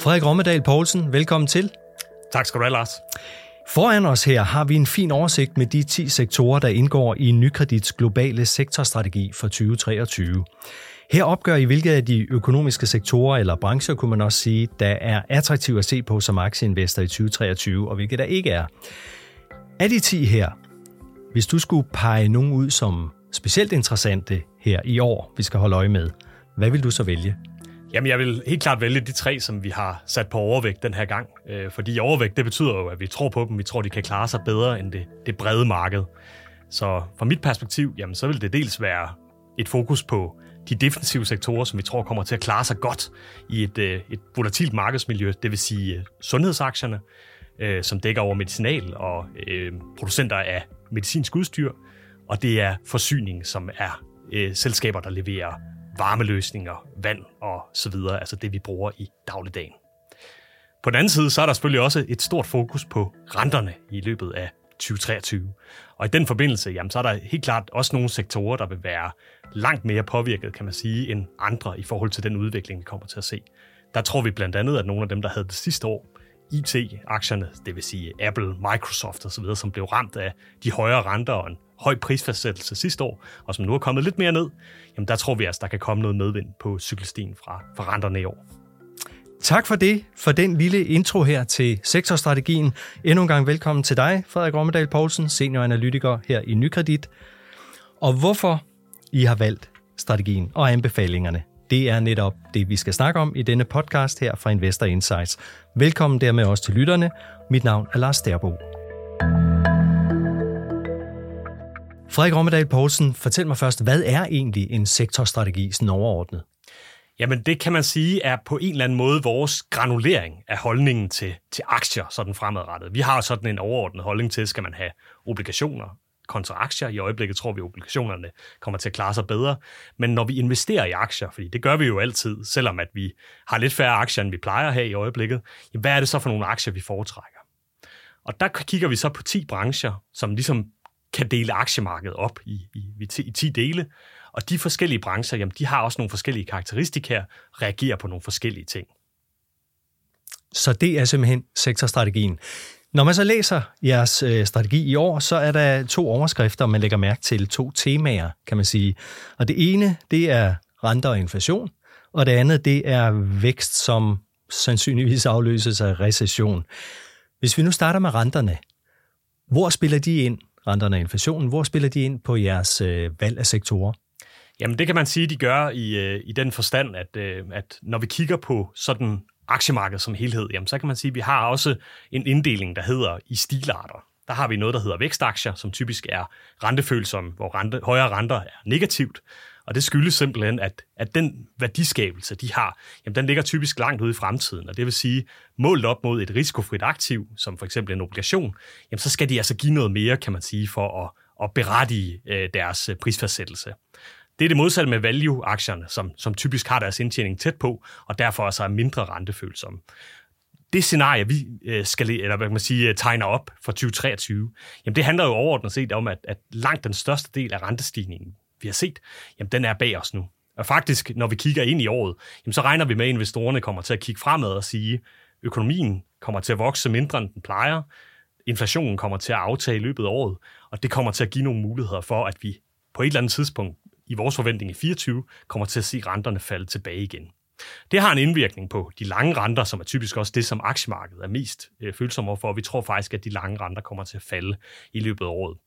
Frederik Rommedal Poulsen, velkommen til. Tak skal du have, Lars. Foran os her har vi en fin oversigt med de 10 sektorer, der indgår i Nykredits globale sektorstrategi for 2023. Her opgør I, hvilke af de økonomiske sektorer eller brancher, kunne man også sige, der er attraktive at se på som aktieinvestor i 2023, og hvilke der ikke er. Af de 10 her, hvis du skulle pege nogen ud som specielt interessante her i år, vi skal holde øje med, hvad vil du så vælge? Jamen, jeg vil helt klart vælge de tre, som vi har sat på overvægt den her gang. Øh, fordi overvægt, det betyder jo, at vi tror på dem. Vi tror, de kan klare sig bedre end det, det brede marked. Så fra mit perspektiv, jamen, så vil det dels være et fokus på de defensive sektorer, som vi tror kommer til at klare sig godt i et, øh, et volatilt markedsmiljø, det vil sige øh, sundhedsaktierne, øh, som dækker over medicinal og øh, producenter af medicinsk udstyr, og det er forsyning, som er øh, selskaber, der leverer varmeløsninger, vand og så videre, altså det, vi bruger i dagligdagen. På den anden side, så er der selvfølgelig også et stort fokus på renterne i løbet af 2023. Og i den forbindelse, jamen, så er der helt klart også nogle sektorer, der vil være langt mere påvirket, kan man sige, end andre i forhold til den udvikling, vi kommer til at se. Der tror vi blandt andet, at nogle af dem, der havde det sidste år, IT-aktierne, det vil sige Apple, Microsoft osv., som blev ramt af de højere renter og en høj prisfastsættelse sidste år, og som nu er kommet lidt mere ned, jamen der tror vi altså, der kan komme noget medvind på cykelstien fra, fra renterne i år. Tak for det, for den lille intro her til sektorstrategien. Endnu en gang velkommen til dig, Frederik Rommedal Poulsen, senioranalytiker her i Nykredit. Og hvorfor I har valgt strategien og anbefalingerne, det er netop det, vi skal snakke om i denne podcast her fra Investor Insights. Velkommen dermed også til lytterne. Mit navn er Lars Derbo. Frederik Rommedal Poulsen, fortæl mig først, hvad er egentlig en sektorstrategi sådan overordnet? Jamen det kan man sige er på en eller anden måde vores granulering af holdningen til, til aktier sådan fremadrettet. Vi har sådan en overordnet holdning til, skal man have obligationer kontra aktier. I øjeblikket tror vi, at obligationerne kommer til at klare sig bedre. Men når vi investerer i aktier, fordi det gør vi jo altid, selvom at vi har lidt færre aktier, end vi plejer at have i øjeblikket, hvad er det så for nogle aktier, vi foretrækker? Og der kigger vi så på 10 brancher, som ligesom kan dele aktiemarkedet op i, i, i 10 dele. Og de forskellige brancher, jamen, de har også nogle forskellige karakteristika, reagerer på nogle forskellige ting. Så det er simpelthen sektorstrategien. Når man så læser jeres øh, strategi i år, så er der to overskrifter, man lægger mærke til, to temaer, kan man sige. Og det ene, det er renter og inflation, og det andet, det er vækst, som sandsynligvis afløses af recession. Hvis vi nu starter med renterne, hvor spiller de ind, renterne og inflationen, hvor spiller de ind på jeres øh, valg af sektorer? Jamen det kan man sige, de gør i, øh, i den forstand, at, øh, at når vi kigger på sådan aktiemarkedet som helhed, jamen så kan man sige, at vi har også en inddeling, der hedder i stilarter. Der har vi noget, der hedder vækstaktier, som typisk er rentefølsomme, hvor rente, højere renter er negativt. Og det skyldes simpelthen, at, at den værdiskabelse, de har, jamen den ligger typisk langt ude i fremtiden. Og det vil sige, målt op mod et risikofrit aktiv, som for eksempel en obligation, jamen så skal de altså give noget mere, kan man sige, for at, at berettige øh, deres øh, prisfastsættelse. Det er det modsatte med value-aktierne, som, som typisk har deres indtjening tæt på, og derfor altså er mindre rentefølsomme. Det scenarie, vi øh, skal, eller hvad kan man sige, øh, tegner op for 2023, jamen det handler jo overordnet set om, at, at langt den største del af rentestigningen, vi har set, jamen den er bag os nu. Og faktisk, når vi kigger ind i året, jamen så regner vi med, at investorerne kommer til at kigge fremad og sige, økonomien kommer til at vokse mindre, end den plejer, inflationen kommer til at aftage i løbet af året, og det kommer til at give nogle muligheder for, at vi på et eller andet tidspunkt i vores forventning i 24 kommer til at se renterne falde tilbage igen. Det har en indvirkning på de lange renter, som er typisk også det, som aktiemarkedet er mest øh, følsomme for, og vi tror faktisk, at de lange renter kommer til at falde i løbet af året.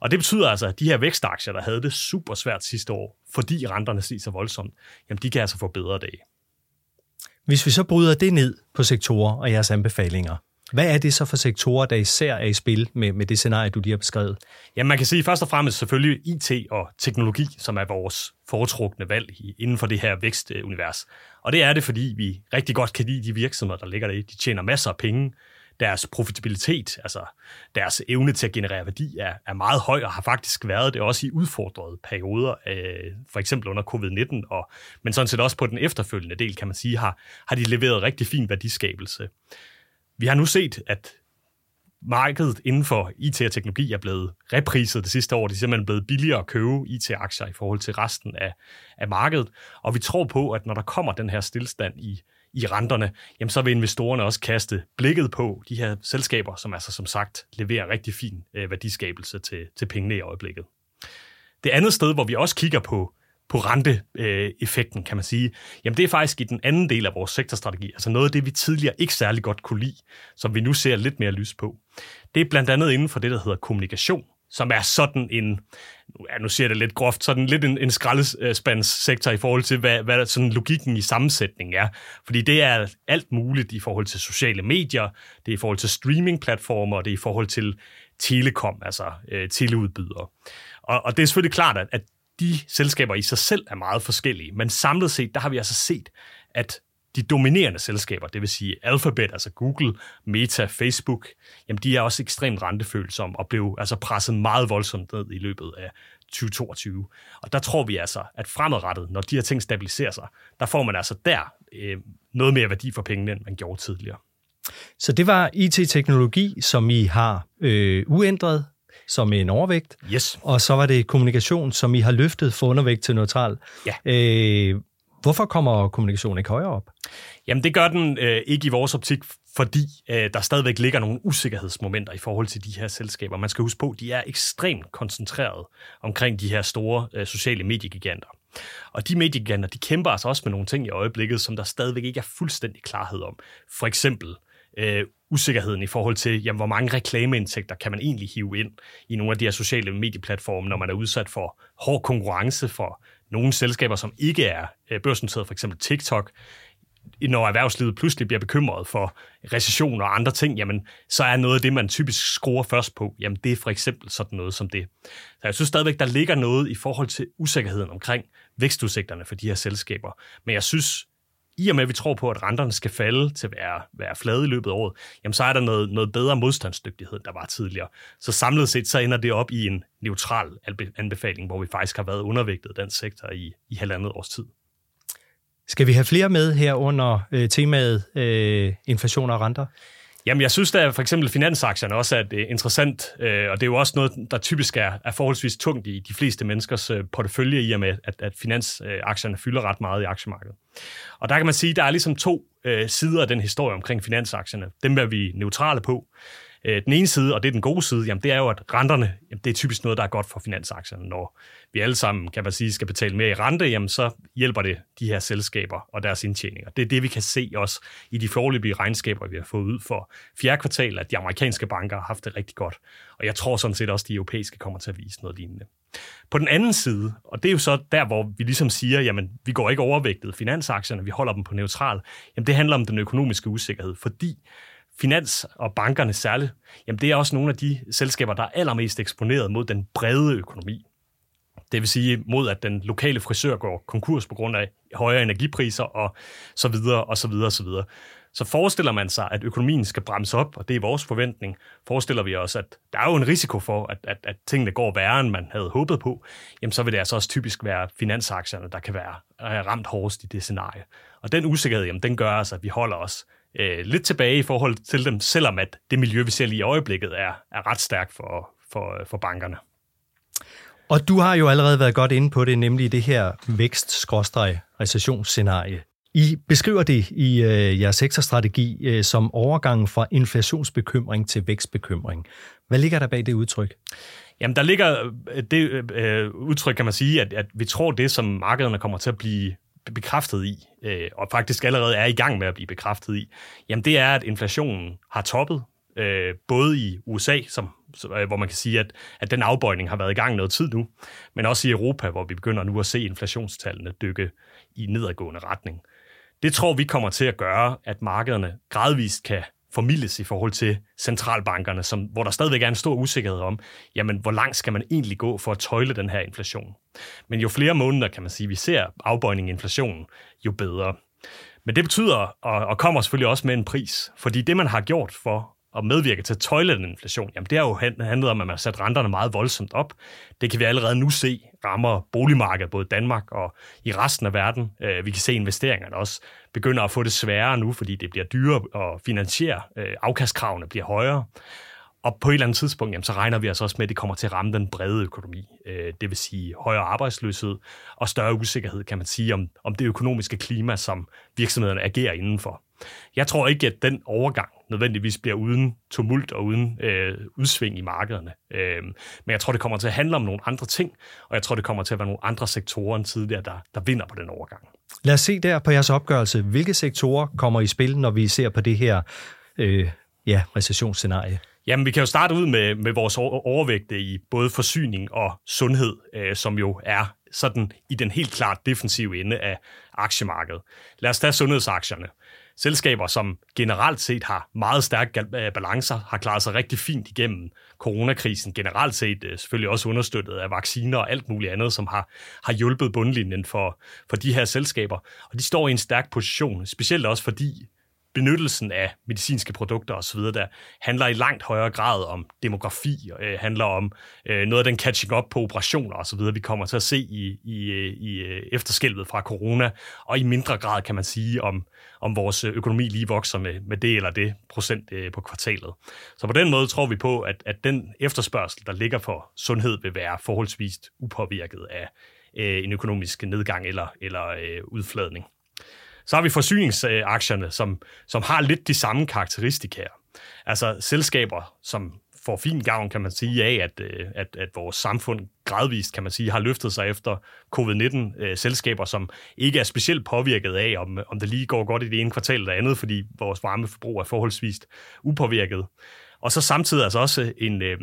Og det betyder altså, at de her vækstaktier, der havde det super svært sidste år, fordi renterne stiger så voldsomt, jamen de kan altså få bedre dage. Hvis vi så bryder det ned på sektorer og jeres anbefalinger, hvad er det så for sektorer, der især er i spil med, med det scenarie, du lige har beskrevet? Ja, man kan sige først og fremmest selvfølgelig IT og teknologi, som er vores foretrukne valg inden for det her vækstunivers. Og det er det, fordi vi rigtig godt kan lide de virksomheder, der ligger der i. De tjener masser af penge. Deres profitabilitet, altså deres evne til at generere værdi, er, er meget høj og har faktisk været det også i udfordrede perioder, øh, for eksempel under covid-19, og, men sådan set også på den efterfølgende del, kan man sige, har, har de leveret rigtig fin værdiskabelse. Vi har nu set, at markedet inden for IT og teknologi er blevet repriset det sidste år. Det er simpelthen blevet billigere at købe IT-aktier i forhold til resten af, af markedet. Og vi tror på, at når der kommer den her stillstand i, i renterne, jamen så vil investorerne også kaste blikket på de her selskaber, som altså som sagt leverer rigtig fin øh, værdiskabelse til, til pengene i øjeblikket. Det andet sted, hvor vi også kigger på på renteeffekten, kan man sige, jamen det er faktisk i den anden del af vores sektorstrategi, altså noget af det, vi tidligere ikke særlig godt kunne lide, som vi nu ser lidt mere lys på. Det er blandt andet inden for det, der hedder kommunikation, som er sådan en, ja, nu siger jeg det lidt groft, sådan lidt en, en skraldespandssektor i forhold til, hvad, hvad sådan logikken i sammensætningen er. Fordi det er alt muligt i forhold til sociale medier, det er i forhold til streamingplatformer, det er i forhold til telekom, altså øh, teleudbydere. Og, og det er selvfølgelig klart, at, at de selskaber i sig selv er meget forskellige, men samlet set, der har vi altså set, at de dominerende selskaber, det vil sige Alphabet, altså Google, Meta, Facebook, jamen de er også ekstremt rentefølsomme og blev altså presset meget voldsomt ned i løbet af 2022. Og der tror vi altså, at fremadrettet, når de her ting stabiliserer sig, der får man altså der øh, noget mere værdi for pengene, end man gjorde tidligere. Så det var IT-teknologi, som I har øh, uændret som en overvægt. Yes. Og så var det kommunikation, som I har løftet for undervægt til neutral. Ja. Øh, hvorfor kommer kommunikation ikke højere op? Jamen det gør den øh, ikke i vores optik, fordi øh, der stadigvæk ligger nogle usikkerhedsmomenter i forhold til de her selskaber. Man skal huske på, at de er ekstremt koncentreret omkring de her store øh, sociale mediegiganter. Og de mediegiganter, de kæmper altså også med nogle ting i øjeblikket, som der stadigvæk ikke er fuldstændig klarhed om. For eksempel øh, usikkerheden i forhold til, jamen, hvor mange reklameindtægter kan man egentlig hive ind i nogle af de her sociale medieplatforme, når man er udsat for hård konkurrence for nogle selskaber, som ikke er øh, børsnoteret, for eksempel TikTok, når erhvervslivet pludselig bliver bekymret for recession og andre ting, jamen, så er noget af det, man typisk skruer først på, jamen, det er for eksempel sådan noget som det. Så jeg synes stadigvæk, der ligger noget i forhold til usikkerheden omkring vækstudsigterne for de her selskaber. Men jeg synes, i og med, at vi tror på, at renterne skal falde til at være, være flade i løbet af året, jamen så er der noget, noget bedre modstandsdygtighed, der var tidligere. Så samlet set, så ender det op i en neutral anbefaling, hvor vi faktisk har været undervægtet den sektor i, i halvandet års tid. Skal vi have flere med her under øh, temaet øh, inflation og renter? Jamen, jeg synes da for eksempel finansaktierne også er det øh, interessant, øh, og det er jo også noget, der typisk er, er forholdsvis tungt i de fleste menneskers øh, portefølje, i og med, at, at finansaktierne fylder ret meget i aktiemarkedet. Og der kan man sige, at der er ligesom to sider af den historie omkring finansaktierne. Dem er vi neutrale på. Øh, den ene side, og det er den gode side, jamen det er jo, at renterne, jamen det er typisk noget, der er godt for finansaktierne. Når vi alle sammen, kan man sige, skal betale mere i rente, jamen så hjælper det de her selskaber og deres indtjeninger. Det er det, vi kan se også i de forløbige regnskaber, vi har fået ud for fjerde kvartal, at de amerikanske banker har haft det rigtig godt. Og jeg tror sådan set også, at de europæiske kommer til at vise noget lignende. På den anden side, og det er jo så der, hvor vi ligesom siger, jamen vi går ikke overvægtet finansaktierne, vi holder dem på neutral, jamen det handler om den økonomiske usikkerhed, fordi finans og bankerne særligt, jamen det er også nogle af de selskaber, der er allermest eksponeret mod den brede økonomi. Det vil sige mod, at den lokale frisør går konkurs på grund af højere energipriser og så videre og så videre og så videre. Så forestiller man sig, at økonomien skal bremse op, og det er vores forventning, forestiller vi os, at der er jo en risiko for, at, at, at tingene går værre, end man havde håbet på, jamen så vil det altså også typisk være finansaktierne, der kan være ramt hårdest i det scenarie. Og den usikkerhed, jamen den gør altså, at vi holder os øh, lidt tilbage i forhold til dem, selvom at det miljø, vi ser lige i øjeblikket, er, er ret stærkt for, for, for bankerne. Og du har jo allerede været godt inde på det, nemlig det her vækst-recessionsscenarie. I beskriver det i øh, jeres sektorstrategi øh, som overgangen fra inflationsbekymring til vækstbekymring. Hvad ligger der bag det udtryk? Jamen, der ligger øh, det øh, udtryk, kan man sige, at, at vi tror, det som markederne kommer til at blive bekræftet i, øh, og faktisk allerede er i gang med at blive bekræftet i, jamen det er, at inflationen har toppet, øh, både i USA, som, øh, hvor man kan sige, at, at den afbøjning har været i gang noget tid nu, men også i Europa, hvor vi begynder nu at se inflationstallene dykke i nedadgående retning. Det tror vi kommer til at gøre, at markederne gradvist kan formidles i forhold til centralbankerne, som, hvor der stadigvæk er en stor usikkerhed om, jamen, hvor langt skal man egentlig gå for at tøjle den her inflation. Men jo flere måneder, kan man sige, vi ser afbøjning i inflationen, jo bedre. Men det betyder, og, og kommer selvfølgelig også med en pris, fordi det, man har gjort for at medvirke til at tøjle den inflation, jamen det har jo handlet om, at man har sat renterne meget voldsomt op. Det kan vi allerede nu se rammer boligmarkedet, både Danmark og i resten af verden. Øh, vi kan se investeringerne også begynder at få det sværere nu, fordi det bliver dyrere at finansiere. Øh, afkastkravene bliver højere. og på et eller andet tidspunkt, jamen, så regner vi altså også med, at det kommer til at ramme den brede økonomi. Øh, det vil sige højere arbejdsløshed og større usikkerhed, kan man sige, om, om det økonomiske klima, som virksomhederne agerer indenfor. Jeg tror ikke, at den overgang nødvendigvis bliver uden tumult og uden øh, udsving i markederne. Øh, men jeg tror, det kommer til at handle om nogle andre ting, og jeg tror, det kommer til at være nogle andre sektorer end tidligere, der, der vinder på den overgang. Lad os se der på jeres opgørelse. Hvilke sektorer kommer i spil, når vi ser på det her øh, ja, recessionsscenarie? Jamen, vi kan jo starte ud med, med vores overvægte i både forsyning og sundhed, øh, som jo er sådan i den helt klart defensive ende af aktiemarkedet. Lad os tage sundhedsaktierne. Selskaber, som generelt set har meget stærke øh, balancer, har klaret sig rigtig fint igennem coronakrisen. Generelt set øh, selvfølgelig også understøttet af vacciner og alt muligt andet, som har, har hjulpet bundlinjen for, for de her selskaber. Og de står i en stærk position, specielt også fordi benyttelsen af medicinske produkter osv., der handler i langt højere grad om demografi, og øh, handler om øh, noget af den catching up på operationer osv., vi kommer til at se i, i, øh, i øh, efterskælvet fra corona, og i mindre grad kan man sige om, om vores øh, økonomi lige vokser med, med det eller det procent øh, på kvartalet. Så på den måde tror vi på, at, at den efterspørgsel, der ligger for sundhed, vil være forholdsvis upåvirket af øh, en økonomisk nedgang eller, eller øh, udfladning. Så har vi forsyningsaktierne, som, som har lidt de samme karakteristika. Altså selskaber, som får fin gavn, kan man sige, af, at, øh, at, at vores samfund gradvist, kan man sige, har løftet sig efter covid-19-selskaber, øh, som ikke er specielt påvirket af, om, om det lige går godt i det ene kvartal eller andet, fordi vores varmeforbrug er forholdsvis upåvirket. Og så samtidig altså også en, øh,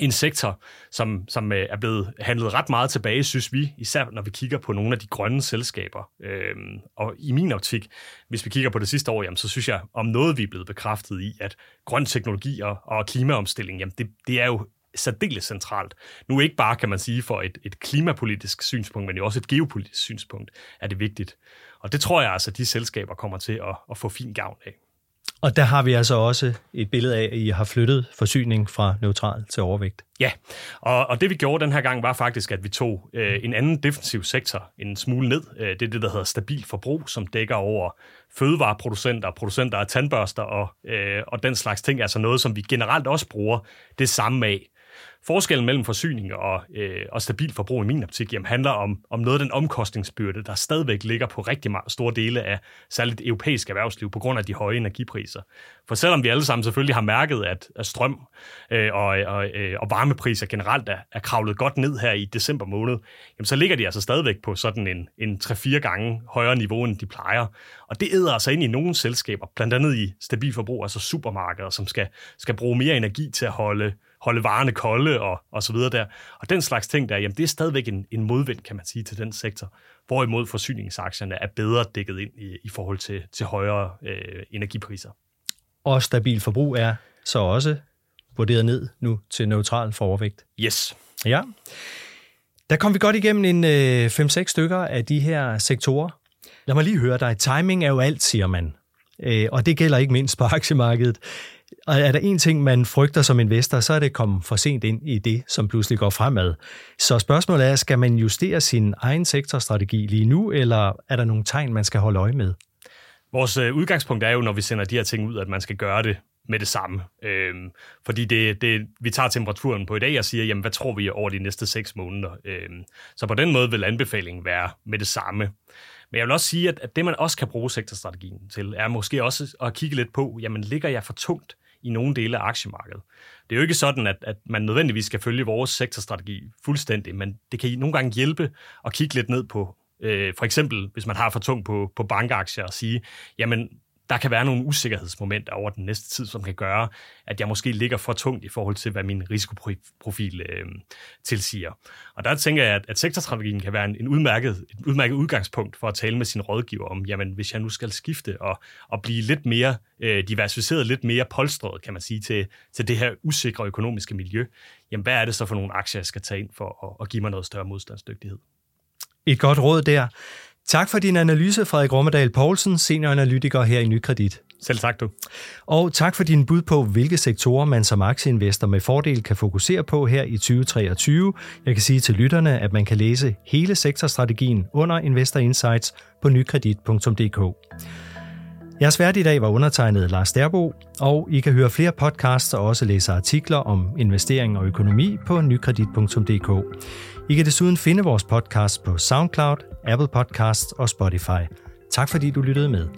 en sektor, som, som øh, er blevet handlet ret meget tilbage, synes vi, især når vi kigger på nogle af de grønne selskaber. Øhm, og i min optik, hvis vi kigger på det sidste år, jamen, så synes jeg, om noget vi er blevet bekræftet i, at grøn teknologi og, og klimaomstilling, jamen, det, det er jo særdeles centralt. Nu ikke bare, kan man sige, for et, et klimapolitisk synspunkt, men jo også et geopolitisk synspunkt, er det vigtigt. Og det tror jeg altså, at de selskaber kommer til at, at få fin gavn af. Og der har vi altså også et billede af, at I har flyttet forsyning fra neutral til overvægt. Ja, og, og det vi gjorde den her gang var faktisk, at vi tog øh, en anden defensiv sektor en smule ned. Øh, det er det, der hedder stabil forbrug, som dækker over fødevareproducenter, producenter af tandbørster og, øh, og den slags ting. Altså noget, som vi generelt også bruger det samme af. Forskellen mellem forsyning og, øh, og stabil forbrug i min optik jamen, handler om, om noget af den omkostningsbyrde, der stadigvæk ligger på rigtig meget, store dele af særligt europæisk erhvervsliv på grund af de høje energipriser. For selvom vi alle sammen selvfølgelig har mærket, at, at strøm øh, og, og, øh, og varmepriser generelt er, er kravlet godt ned her i december måned, jamen, så ligger de altså stadigvæk på sådan en, en 3-4 gange højere niveau, end de plejer. Og det æder altså ind i nogle selskaber, blandt andet i stabil forbrug, altså supermarkeder, som skal, skal bruge mere energi til at holde holde varerne kolde og, og så videre der. Og den slags ting der, jamen det er stadigvæk en, en modvind, kan man sige, til den sektor. Hvorimod forsyningsaktierne er bedre dækket ind i, i forhold til, til højere øh, energipriser. Og stabil forbrug er så også vurderet ned nu til neutral for overvægt. Yes. Ja. Der kom vi godt igennem en øh, 5-6 stykker af de her sektorer. Lad mig lige høre dig. Timing er jo alt, siger man. Øh, og det gælder ikke mindst på aktiemarkedet. Og er der en ting, man frygter som investor, så er det kommet for sent ind i det, som pludselig går fremad. Så spørgsmålet er, skal man justere sin egen sektorstrategi lige nu, eller er der nogle tegn, man skal holde øje med? Vores øh, udgangspunkt er jo, når vi sender de her ting ud, at man skal gøre det med det samme. Øhm, fordi det, det, vi tager temperaturen på i dag og siger, jamen, hvad tror vi over de næste seks måneder? Øhm, så på den måde vil anbefalingen være med det samme. Men jeg vil også sige, at, at det man også kan bruge sektorstrategien til, er måske også at kigge lidt på, jamen ligger jeg for tungt i nogle dele af aktiemarkedet. Det er jo ikke sådan, at, at man nødvendigvis skal følge vores sektorstrategi fuldstændig, men det kan nogle gange hjælpe at kigge lidt ned på, øh, for eksempel hvis man har for tungt på, på bankaktier og sige, jamen der kan være nogle usikkerhedsmomenter over den næste tid, som kan gøre, at jeg måske ligger for tungt i forhold til, hvad min risikoprofil øh, tilsiger. Og der tænker jeg, at, at sektorstrategien kan være en, en udmærket, et udmærket udgangspunkt for at tale med sin rådgiver om, jamen hvis jeg nu skal skifte og, og blive lidt mere øh, diversificeret, lidt mere polstret, kan man sige, til, til det her usikre økonomiske miljø, jamen hvad er det så for nogle aktier, jeg skal tage ind for at, at give mig noget større modstandsdygtighed? Et godt råd der. Tak for din analyse, Frederik Rommedal Poulsen, senioranalytiker her i Nykredit. Selv tak du. Og tak for din bud på, hvilke sektorer man som aktieinvestor med fordel kan fokusere på her i 2023. Jeg kan sige til lytterne, at man kan læse hele sektorstrategien under Investor Insights på nykredit.dk. Jeres vært i dag var undertegnet Lars Derbo, og I kan høre flere podcasts og også læse artikler om investering og økonomi på nykredit.dk. I kan desuden finde vores podcast på SoundCloud, Apple Podcasts og Spotify. Tak fordi du lyttede med.